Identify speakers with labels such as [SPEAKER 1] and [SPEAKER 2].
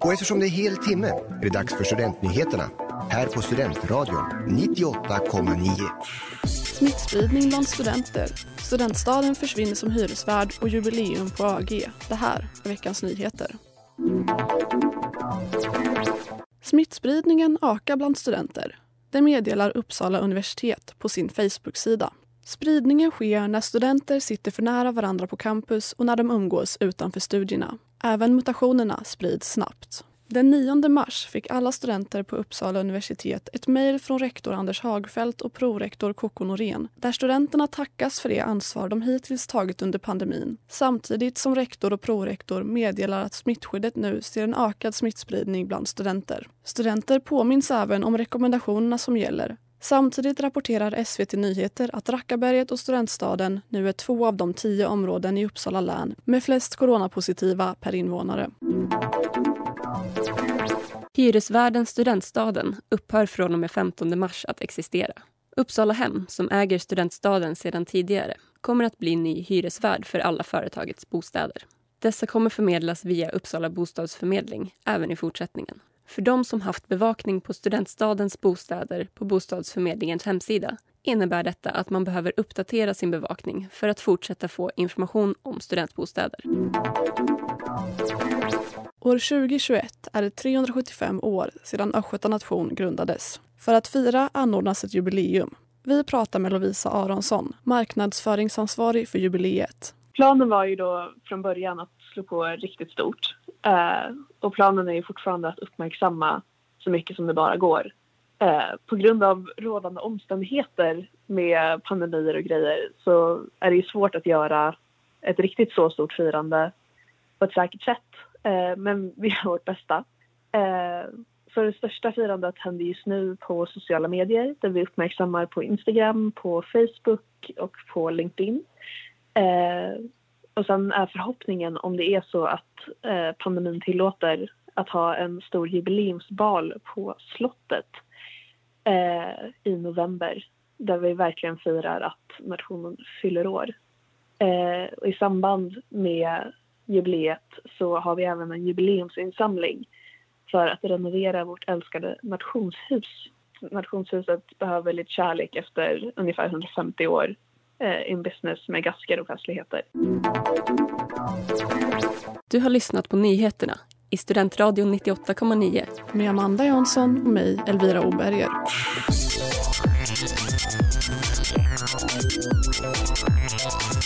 [SPEAKER 1] Och eftersom det är hel timme är det dags för Studentnyheterna här på Studentradion 98,9.
[SPEAKER 2] Smittspridning bland studenter. Studentstaden försvinner som hyresvärd och jubileum på AG. Det här är veckans nyheter. Smittspridningen ökar bland studenter. Det meddelar Uppsala universitet på sin Facebook-sida. Spridningen sker när studenter sitter för nära varandra på campus och när de umgås utanför studierna. Även mutationerna sprids snabbt. Den 9 mars fick alla studenter på Uppsala universitet ett mejl från rektor Anders Hagfeldt och prorektor Koko Norén där studenterna tackas för det ansvar de hittills tagit under pandemin samtidigt som rektor och prorektor meddelar att smittskyddet nu ser en ökad smittspridning bland studenter. Studenter påminns även om rekommendationerna som gäller Samtidigt rapporterar SVT Nyheter att Rackaberget och Studentstaden nu är två av de tio områden i Uppsala län med flest coronapositiva per invånare.
[SPEAKER 3] Hyresvärden Studentstaden upphör från och med 15 mars att existera. Uppsala Hem, som äger Studentstaden sedan tidigare, kommer att bli ny hyresvärd för alla företagets bostäder. Dessa kommer förmedlas via Uppsala bostadsförmedling även i fortsättningen. För de som haft bevakning på Studentstadens bostäder på bostadsförmedlingens hemsida innebär detta att man behöver uppdatera sin bevakning för att fortsätta få information om studentbostäder.
[SPEAKER 2] År 2021 är det 375 år sedan Östgöta nation grundades. För att fira anordnas ett jubileum. Vi pratar med Lovisa Aronsson, marknadsföringsansvarig för jubileet.
[SPEAKER 4] Planen var ju då från början att slå på riktigt stort. Eh, och planen är ju fortfarande att uppmärksamma så mycket som det bara går. Eh, på grund av rådande omständigheter med pandemier och grejer så är det ju svårt att göra ett riktigt så stort firande på ett säkert sätt. Eh, men vi gör vårt bästa. Eh, för det största firandet händer just nu på sociala medier där vi uppmärksammar på Instagram, på Facebook och på LinkedIn. Eh, och sen är förhoppningen om det är så att eh, pandemin tillåter att ha en stor jubileumsbal på slottet eh, i november där vi verkligen firar att nationen fyller år. Eh, och I samband med jubileet så har vi även en jubileumsinsamling för att renovera vårt älskade nationshus. Nationshuset behöver lite kärlek efter ungefär 150 år Eh, in business med gasker och festligheter.
[SPEAKER 3] Du har lyssnat på nyheterna i Studentradion 98,9
[SPEAKER 2] med Amanda Jansson och mig, Elvira Oberger. Thank.